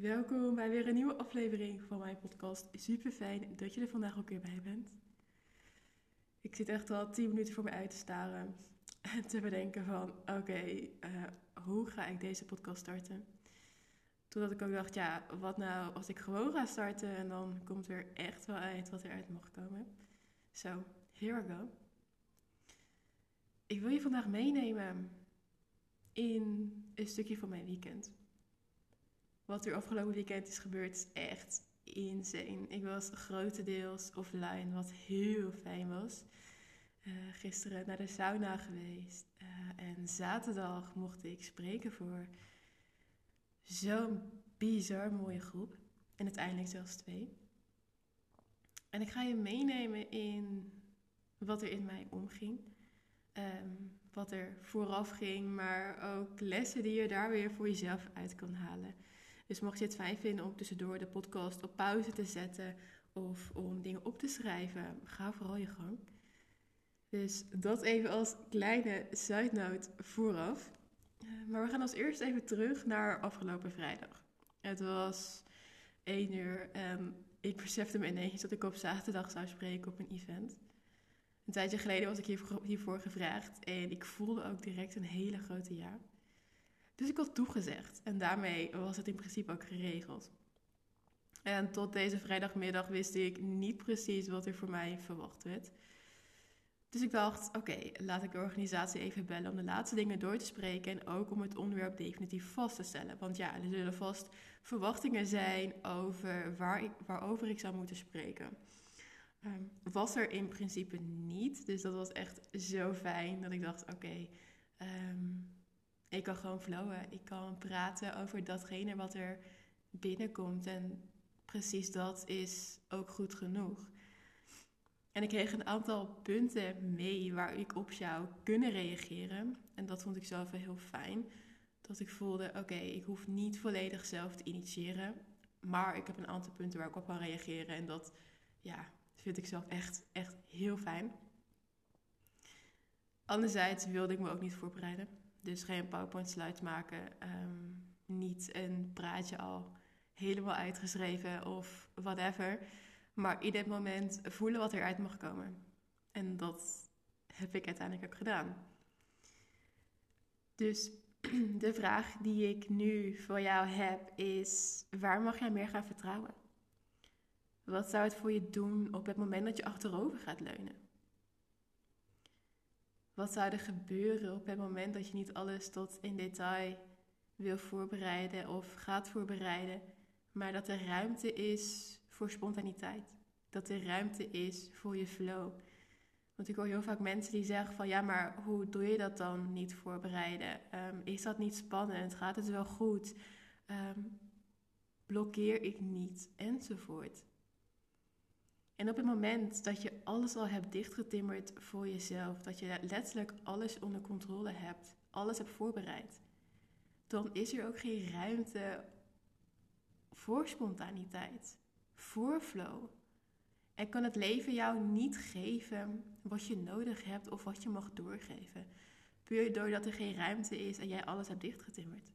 Welkom bij weer een nieuwe aflevering van mijn podcast. Super fijn dat je er vandaag ook weer bij bent. Ik zit echt al 10 minuten voor me uit te staren en te bedenken van oké, eh, hoe ga ik deze podcast starten? Totdat ik ook dacht, ja, wat nou als ik gewoon ga starten en dan komt er echt wel uit wat eruit mag komen. Zo, so, here we go. Ik wil je vandaag meenemen in een stukje van mijn weekend. Wat er afgelopen weekend is gebeurd is echt insane. Ik was grotendeels offline, wat heel fijn was. Uh, gisteren naar de sauna geweest. Uh, en zaterdag mocht ik spreken voor zo'n bizar mooie groep. En uiteindelijk zelfs twee. En ik ga je meenemen in wat er in mij omging. Um, wat er vooraf ging, maar ook lessen die je daar weer voor jezelf uit kan halen. Dus mocht je het fijn vinden om tussendoor de podcast op pauze te zetten of om dingen op te schrijven, ga vooral je gang. Dus dat even als kleine note vooraf. Eh, maar we gaan als eerst even terug naar afgelopen vrijdag. Het was 1 uur en ik besefte me ineens dat ik op zaterdag zou spreken op een event. Een tijdje geleden was ik hiervoor gevraagd en ik voelde ook direct een hele grote ja. Dus ik had toegezegd en daarmee was het in principe ook geregeld. En tot deze vrijdagmiddag wist ik niet precies wat er voor mij verwacht werd. Dus ik dacht, oké, laat ik de organisatie even bellen om de laatste dingen door te spreken en ook om het onderwerp definitief vast te stellen. Want ja, er zullen vast verwachtingen zijn over waar ik, waarover ik zou moeten spreken. Um, was er in principe niet, dus dat was echt zo fijn dat ik dacht, oké, ehm, ik kan gewoon flowen. Ik kan praten over datgene wat er binnenkomt. En precies dat is ook goed genoeg. En ik kreeg een aantal punten mee waar ik op zou kunnen reageren. En dat vond ik zelf wel heel fijn. Dat ik voelde, oké, ik hoef niet volledig zelf te initiëren. Maar ik heb een aantal punten waar ik op kan reageren. En dat ja, vind ik zelf echt, echt heel fijn. Anderzijds wilde ik me ook niet voorbereiden. Dus geen PowerPoint slides maken. Ehm, niet een praatje al helemaal uitgeschreven of whatever. Maar ieder moment voelen wat eruit mag komen. En dat heb ik uiteindelijk ook gedaan. Dus de vraag die ik nu voor jou heb is: waar mag jij meer gaan vertrouwen? Wat zou het voor je doen op het moment dat je achterover gaat leunen? Wat zou er gebeuren op het moment dat je niet alles tot in detail wil voorbereiden of gaat voorbereiden, maar dat er ruimte is voor spontaniteit? Dat er ruimte is voor je flow? Want ik hoor heel vaak mensen die zeggen van ja, maar hoe doe je dat dan niet voorbereiden? Ehm, is dat niet spannend? Gaat het wel goed? Um, blokkeer ik niet? Enzovoort. En op het moment dat je alles al hebt dichtgetimmerd voor jezelf, dat je letterlijk alles onder controle hebt, alles hebt voorbereid, dan is er ook geen ruimte voor spontaniteit, voor flow. En kan het leven jou niet geven wat je nodig hebt of wat je mag doorgeven. Puur doordat er geen ruimte is en jij alles hebt dichtgetimmerd.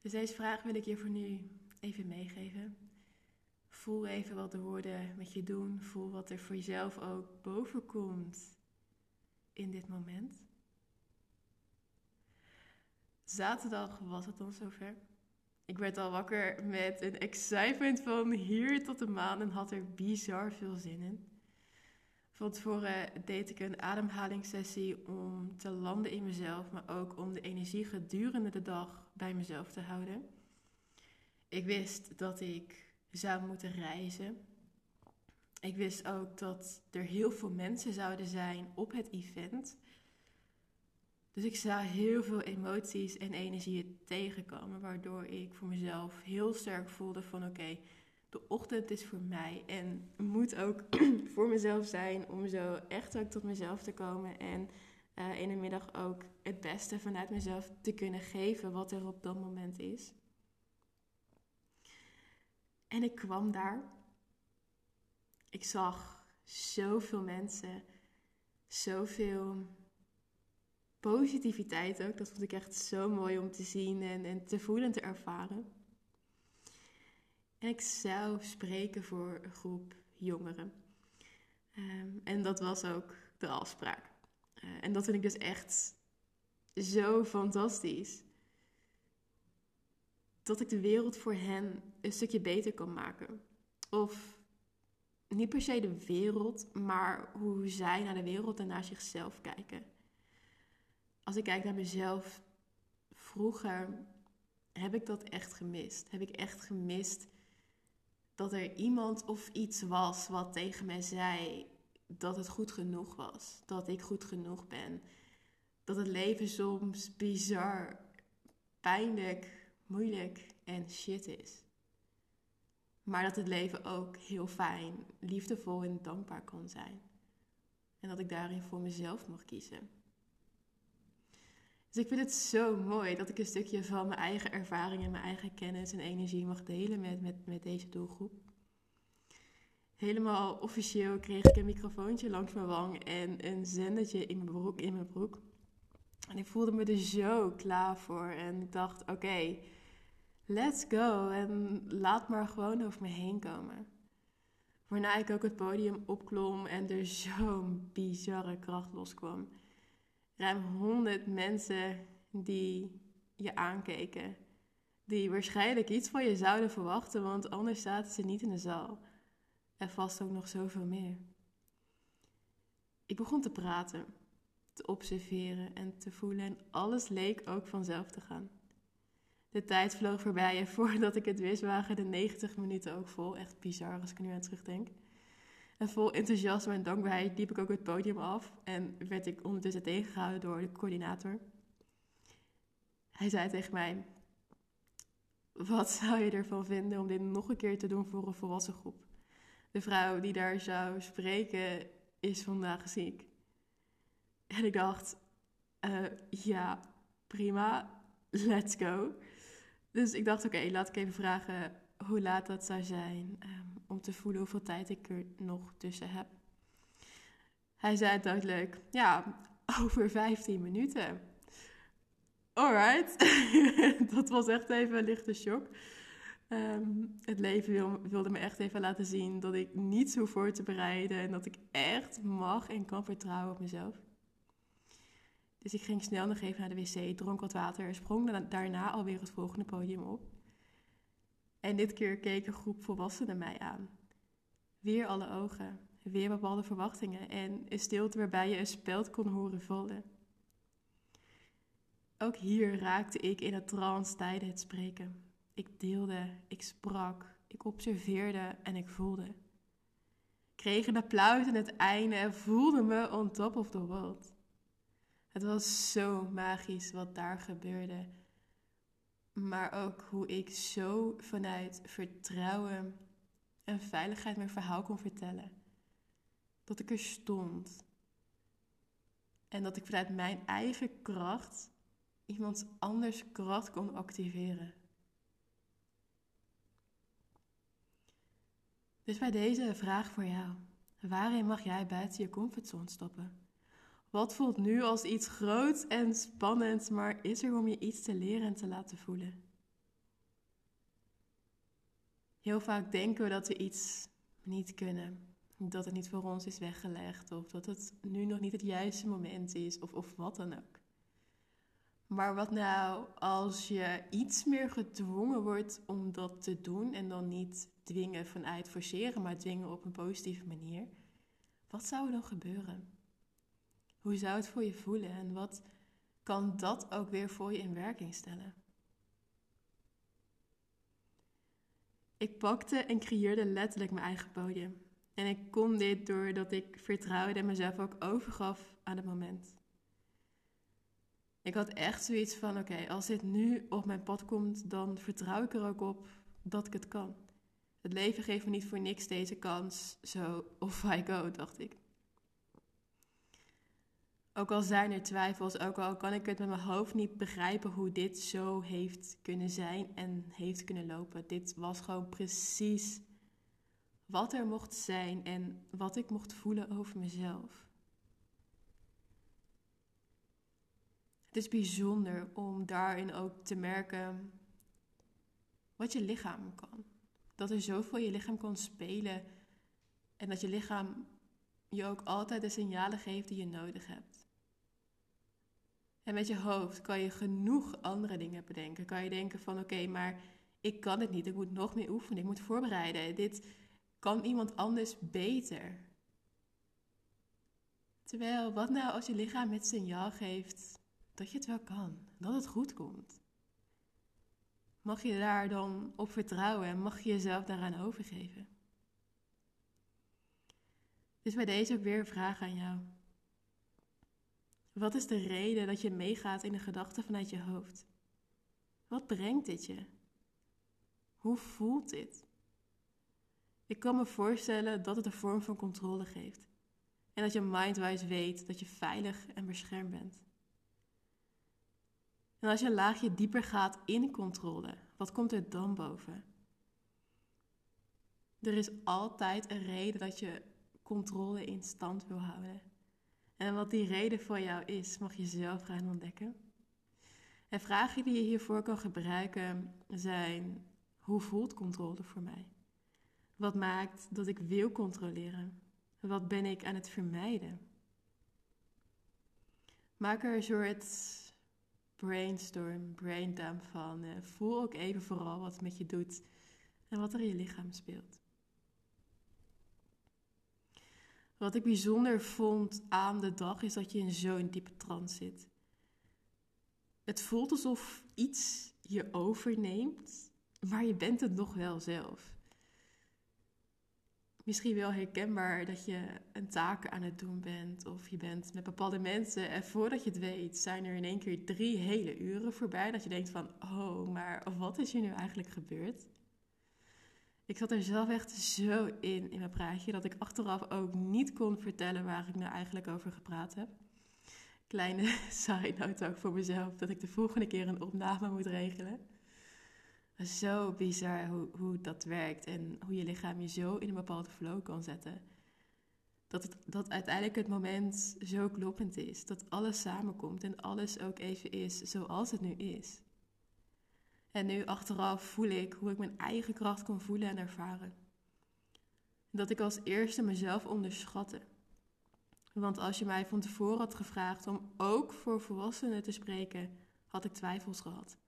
Dus deze vraag wil ik je voor nu even meegeven. Voel even wat de woorden met je doen. Voel wat er voor jezelf ook boven komt in dit moment. Zaterdag was het dan zover. Ik werd al wakker met een excitement van hier tot de maan en had er bizar veel zin in. Van tevoren deed ik een ademhalingssessie om te landen in mezelf, maar ook om de energie gedurende de dag bij mezelf te houden. Ik wist dat ik zou moeten reizen. Ik wist ook dat er heel veel mensen zouden zijn op het event. Dus ik zou heel veel emoties en energieën tegenkomen, waardoor ik voor mezelf heel sterk voelde van oké, de ochtend is voor mij en moet ook voor mezelf zijn om zo echt ook tot mezelf te komen en uh, in de middag ook het beste vanuit mezelf te kunnen geven wat er op dat moment is. En ik kwam daar. Ik zag zoveel mensen, zoveel positiviteit ook. Dat vond ik echt zo mooi om te zien en, en te voelen en te ervaren. En ik zou spreken voor een groep jongeren. Ehm, en dat was ook de afspraak. Uh, en dat vind ik dus echt zo fantastisch. Dat ik de wereld voor hen een stukje beter kan maken. Of niet per se de wereld, maar hoe zij naar de wereld en naar zichzelf kijken. Als ik kijk naar mezelf, vroeger heb ik dat echt gemist. Heb ik echt gemist dat er iemand of iets was wat tegen mij zei dat het goed genoeg was. Dat ik goed genoeg ben. Dat het leven soms bizar, pijnlijk, moeilijk en shit is. Maar dat het leven ook heel fijn, liefdevol en dankbaar kan zijn. En dat ik daarin voor mezelf mag kiezen. Dus ik vind het zo mooi dat ik een stukje van mijn eigen ervaring en mijn eigen kennis en energie mag delen met, met, met deze doelgroep. Helemaal officieel kreeg ik een microfoontje langs mijn wang en een zendertje in mijn broek. In mijn broek. En ik voelde me er zo klaar voor. En ik dacht, oké, let's go. En laat maar gewoon over me heen komen. Waarna ik ook het podium opklom en er zo'n bizarre kracht loskwam ruim 100 mensen die je aankeken. Die waarschijnlijk iets van je zouden verwachten, want anders zaten ze niet in de zaal. En vast ook nog zoveel meer. Ik begon te praten, te observeren en te voelen en alles leek ook vanzelf te gaan. De tijd vloog voorbij en voordat ik het wist waren de 90 minuten ook vol. Echt bizar als ik er nu aan terugdenk. En vol enthousiasme en dankbaarheid liep ik ook het podium af en werd ik ondertussen tegengehouden door de coördinator. Hij zei tegen mij: Wat zou je ervan vinden om dit nog een keer te doen voor een volwassen groep? De vrouw die daar zou spreken is vandaag ziek. En ik dacht: uh, Ja, prima, let's go. Dus ik dacht: Oké, laat ik even vragen hoe laat dat zou zijn. Um, om te voelen hoeveel tijd ik er nog tussen heb. Hij zei duidelijk, ja, over 15 minuten. Alright, dat was echt even een lichte shock. Ehm, het leven wilde me echt even laten zien dat ik niet zo voor te bereiden en dat ik echt mag en kan vertrouwen op mezelf. Dus ik ging snel nog even naar de wc, dronk wat water en sprong daarna alweer het volgende podium op. En dit keer keek een groep volwassenen mij aan. Weer alle ogen, weer bepaalde verwachtingen en een stilte waarbij je een speld kon horen vallen. Ook hier raakte ik in het trance tijdens het spreken. Ik deelde, ik sprak, ik observeerde en ik voelde. Kreeg een applaus aan het einde en voelde me on top of the world. Het was zo magisch wat daar gebeurde maar ook hoe ik zo vanuit vertrouwen en veiligheid mijn verhaal kon vertellen. Dat ik er stond. En dat ik vanuit mijn eigen kracht iemand anders kracht kon activeren. Dus bij deze vraag voor jou. Waarin mag jij buiten je comfortzone stappen? Wat voelt nu als iets groots en spannends, maar is er om je iets te leren en te laten voelen? Heel vaak denken we dat we iets niet kunnen, dat het niet voor ons is weggelegd of dat het nu nog niet het juiste moment is of, of wat dan ook. Maar wat nou als je iets meer gedwongen wordt om dat te doen en dan niet dwingen vanuit forceren, maar dwingen op een positieve manier? Wat zou er dan gebeuren? Hoe zou het voor je voelen en wat kan dat ook weer voor je in werking stellen? Ik pakte en creëerde letterlijk mijn eigen podium. En ik kon dit doordat ik vertrouwde en mezelf ook overgaf aan het moment. Ik had echt zoiets van: oké, als dit nu op mijn pad komt, dan vertrouw ik er ook op dat ik het kan. Het leven geeft me niet voor niks deze kans, zo off I go, dacht ik. Ook al zijn er twijfels, ook al kan ik het met mijn hoofd niet begrijpen hoe dit zo heeft kunnen zijn en heeft kunnen lopen. Dit was gewoon precies wat er mocht zijn en wat ik mocht voelen over mezelf. Het is bijzonder om daarin ook te merken wat je lichaam kan. Dat er zoveel je lichaam kan spelen en dat je lichaam je ook altijd de signalen geeft die je nodig hebt. En met je hoofd kan je genoeg andere dingen bedenken. Kan je denken van oké, maar ik kan het niet. Ik moet nog meer oefenen. Ik moet voorbereiden. Dit kan iemand anders beter. Terwijl, wat nou als je lichaam het signaal geeft dat je het wel kan, dat het goed komt? Mag je daar dan op vertrouwen en mag je jezelf daaraan overgeven? Dus bij deze weer een vraag aan jou. Wat is de reden dat je meegaat in de gedachten vanuit je hoofd? Wat brengt dit je? Hoe voelt dit? Ik kan me voorstellen dat het een vorm van controle geeft. En dat je mindwise weet dat je veilig en beschermd bent. En als je een laagje dieper gaat in controle, wat komt er dan boven? Er is altijd een reden dat je controle in stand wil houden. En wat die reden voor jou is, mag je zelf gaan ontdekken. En vragen die je hiervoor kan gebruiken zijn: hoe voelt controle voor mij? Wat maakt dat ik wil controleren? Wat ben ik aan het vermijden? Maak er een soort brainstorm, braindump van. Uh, voel ook even vooral wat het met je doet en wat er in je lichaam speelt. Wat ik bijzonder vond aan de dag is dat je in zo'n diepe trance zit. Het voelt alsof iets je overneemt, maar je bent het nog wel zelf. Misschien wel herkenbaar dat je een taak aan het doen bent of je bent met bepaalde mensen en voordat je het weet zijn er in één keer drie hele uren voorbij dat je denkt van oh, maar wat is hier nu eigenlijk gebeurd? Ik zat er zelf echt zo in, in mijn praatje, dat ik achteraf ook niet kon vertellen waar ik nou eigenlijk over gepraat heb. Kleine side note ook voor mezelf, dat ik de volgende keer een opname moet regelen. Zo bizar hoe, hoe dat werkt en hoe je lichaam je zo in een bepaalde flow kan zetten. Dat, het, dat uiteindelijk het moment zo kloppend is, dat alles samenkomt en alles ook even is zoals het nu is. En nu achteraf voel ik hoe ik mijn eigen kracht kon voelen en ervaren. Dat ik als eerste mezelf onderschatte. Want als je mij van tevoren had gevraagd om ook voor volwassenen te spreken, had ik twijfels gehad.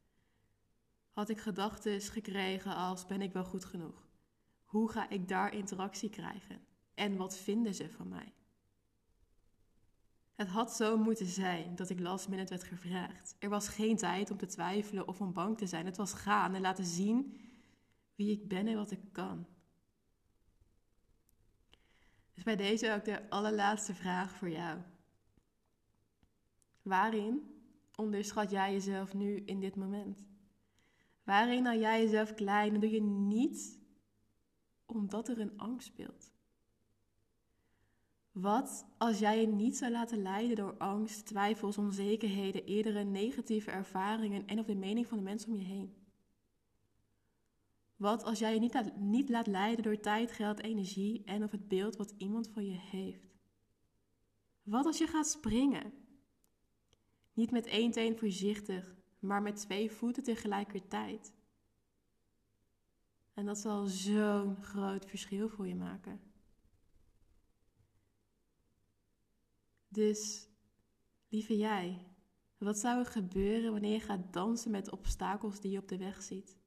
Had ik gedachten gekregen als ben ik wel goed genoeg? Hoe ga ik daar interactie krijgen? En wat vinden ze van mij? Het had zo moeten zijn dat ik last minute werd gevraagd. Er was geen tijd om te twijfelen of om bang te zijn. Het was gaan en laten zien wie ik ben en wat ik kan. Dus bij deze ook de allerlaatste vraag voor jou. Waarin onderschat jij jezelf nu in dit moment? Waarin hou jij jezelf klein en doe je niet omdat er een angst speelt? Wat als jij je niet zou laten leiden door angst, twijfels, onzekerheden, eerdere negatieve ervaringen en of de mening van de mensen om je heen? Wat als jij je niet laat, niet laat leiden door tijd, geld, energie en of het beeld wat iemand van je heeft? Wat als je gaat springen? Niet met één teen voorzichtig, maar met twee voeten tegelijkertijd. En dat zal zo'n groot verschil voor je maken. Dus, lieve jij, wat zou er gebeuren wanneer je gaat dansen met obstakels die je op de weg ziet?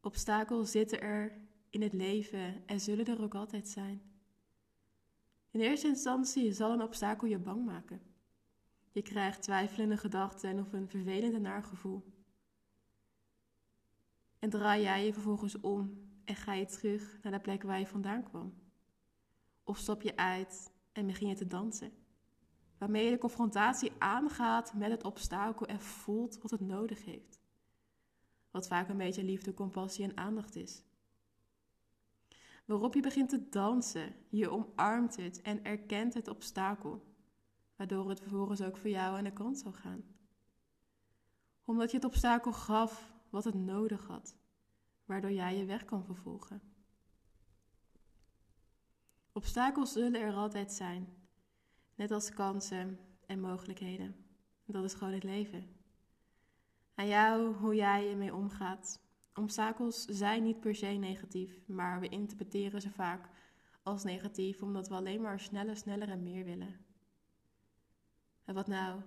Obstakels zitten er in het leven en zullen er ook altijd zijn. In eerste instantie zal een obstakel je bang maken. Je krijgt twijfelende gedachten of een vervelend en gevoel. En draai jij je vervolgens om en ga je terug naar de plek waar je vandaan kwam. Of stop je uit en begin je te dansen waarmee je de confrontatie aangaat met het obstakel en voelt wat het nodig heeft. Wat vaak een beetje liefde, compassie en aandacht is. Waarop je begint te dansen, je omarmt het en erkent het obstakel, waardoor het vervolgens ook voor jou aan de kant zal gaan. Omdat je het obstakel gaf wat het nodig had, waardoor jij je weg kan vervolgen. Obstakels zullen er altijd zijn, net als kansen en mogelijkheden. Dat is gewoon het leven. Aan jou hoe jij ermee omgaat. Obstakels zijn niet per se negatief, maar we interpreteren ze vaak als negatief omdat we alleen maar sneller, sneller en meer willen. En wat nou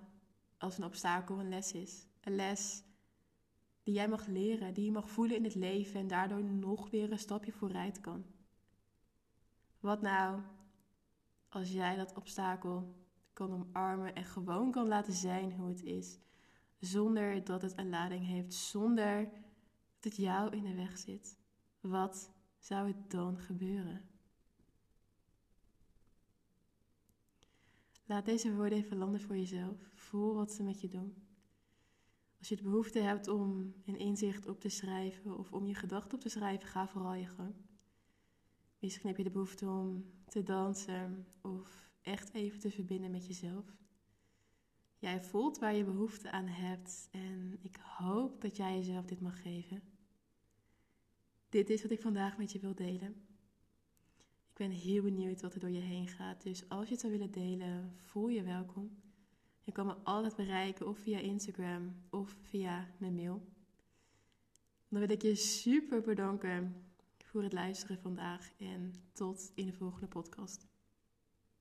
als een obstakel een les is? Een les die jij mag leren, die je mag voelen in het leven en daardoor nog weer een stapje vooruit kan. Wat nou als jij dat obstakel kan omarmen en gewoon kan laten zijn hoe het is, zonder dat het een lading heeft, zonder dat het jou in de weg zit? Wat zou het dan gebeuren? Laat deze woorden even landen voor jezelf. Voel wat ze met je doen. Als je de behoefte hebt om een inzicht op te schrijven of om je gedachten op te schrijven, ga vooral je gang. Misschien heb je de behoefte om te dansen of echt even te verbinden met jezelf. Jij voelt waar je behoefte aan hebt en ik hoop dat jij jezelf dit mag geven. Dit is wat ik vandaag met je wil delen. Ik ben heel benieuwd wat er door je heen gaat. Dus als je het zou willen delen, voel je welkom. Je kan me altijd bereiken of via Instagram of via mijn mail. Dan wil ik je super bedanken voor het luisteren vandaag en tot in de volgende podcast.